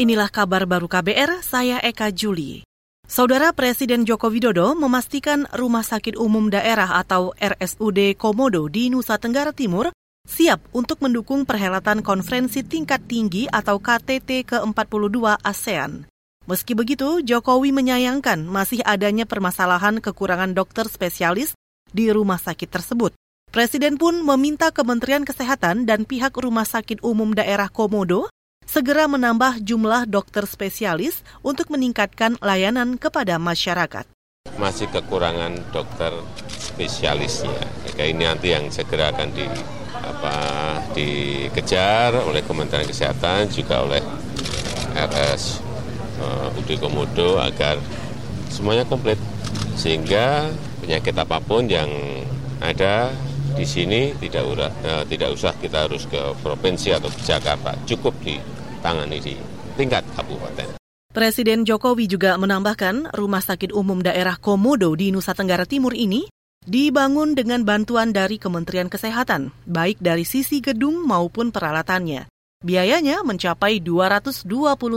Inilah kabar baru KBR, saya Eka Juli. Saudara Presiden Joko Widodo memastikan Rumah Sakit Umum Daerah atau RSUD Komodo di Nusa Tenggara Timur siap untuk mendukung perhelatan konferensi tingkat tinggi atau KTT ke-42 ASEAN. Meski begitu, Jokowi menyayangkan masih adanya permasalahan kekurangan dokter spesialis di rumah sakit tersebut. Presiden pun meminta Kementerian Kesehatan dan pihak Rumah Sakit Umum Daerah Komodo segera menambah jumlah dokter spesialis untuk meningkatkan layanan kepada masyarakat. Masih kekurangan dokter spesialisnya. Ini nanti yang segera akan di apa dikejar oleh Kementerian Kesehatan juga oleh RS uh, UD Komodo agar semuanya komplit sehingga penyakit apa pun yang ada di sini tidak, uh, tidak usah kita harus ke provinsi atau ke Jakarta, cukup di tangani di tingkat kabupaten. Presiden Jokowi juga menambahkan rumah sakit umum daerah Komodo di Nusa Tenggara Timur ini dibangun dengan bantuan dari Kementerian Kesehatan, baik dari sisi gedung maupun peralatannya. Biayanya mencapai 220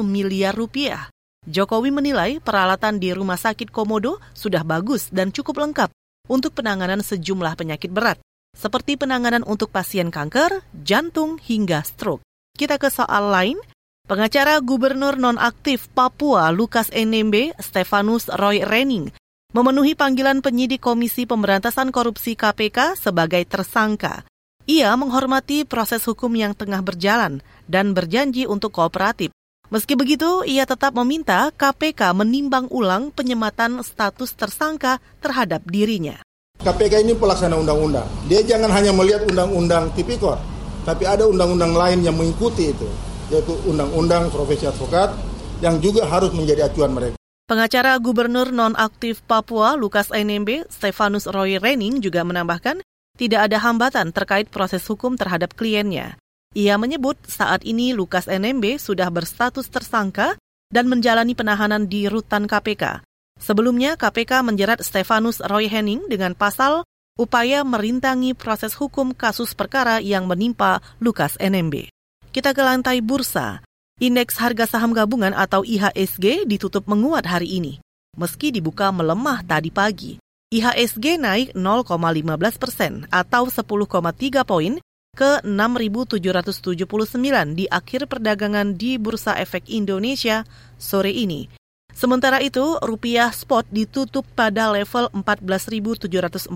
miliar rupiah. Jokowi menilai peralatan di Rumah Sakit Komodo sudah bagus dan cukup lengkap untuk penanganan sejumlah penyakit berat, seperti penanganan untuk pasien kanker, jantung, hingga stroke. Kita ke soal lain, Pengacara Gubernur Nonaktif Papua Lukas NMB, Stefanus Roy Rening, memenuhi panggilan penyidik Komisi Pemberantasan Korupsi KPK sebagai tersangka. Ia menghormati proses hukum yang tengah berjalan dan berjanji untuk kooperatif. Meski begitu, ia tetap meminta KPK menimbang ulang penyematan status tersangka terhadap dirinya. KPK ini pelaksana undang-undang. Dia jangan hanya melihat undang-undang tipikor, tapi ada undang-undang lain yang mengikuti itu yaitu Undang-Undang Profesi Advokat yang juga harus menjadi acuan mereka. Pengacara Gubernur Nonaktif Papua Lukas NMB, Stefanus Roy Rening juga menambahkan tidak ada hambatan terkait proses hukum terhadap kliennya. Ia menyebut saat ini Lukas NMB sudah berstatus tersangka dan menjalani penahanan di rutan KPK. Sebelumnya, KPK menjerat Stefanus Roy Henning dengan pasal upaya merintangi proses hukum kasus perkara yang menimpa Lukas NMB. Kita ke lantai bursa. Indeks harga saham gabungan atau IHSG ditutup menguat hari ini, meski dibuka melemah tadi pagi. IHSG naik 0,15 persen atau 10,3 poin ke 6.779 di akhir perdagangan di Bursa Efek Indonesia sore ini. Sementara itu, rupiah spot ditutup pada level 14.742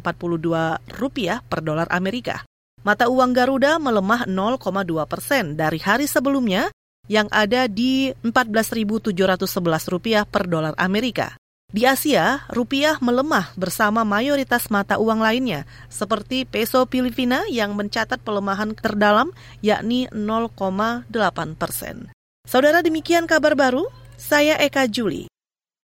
rupiah per dolar Amerika. Mata uang Garuda melemah 0,2 persen dari hari sebelumnya yang ada di 14.711 rupiah per dolar Amerika. Di Asia, rupiah melemah bersama mayoritas mata uang lainnya, seperti peso Filipina yang mencatat pelemahan terdalam yakni 0,8 persen. Saudara demikian kabar baru, saya Eka Juli.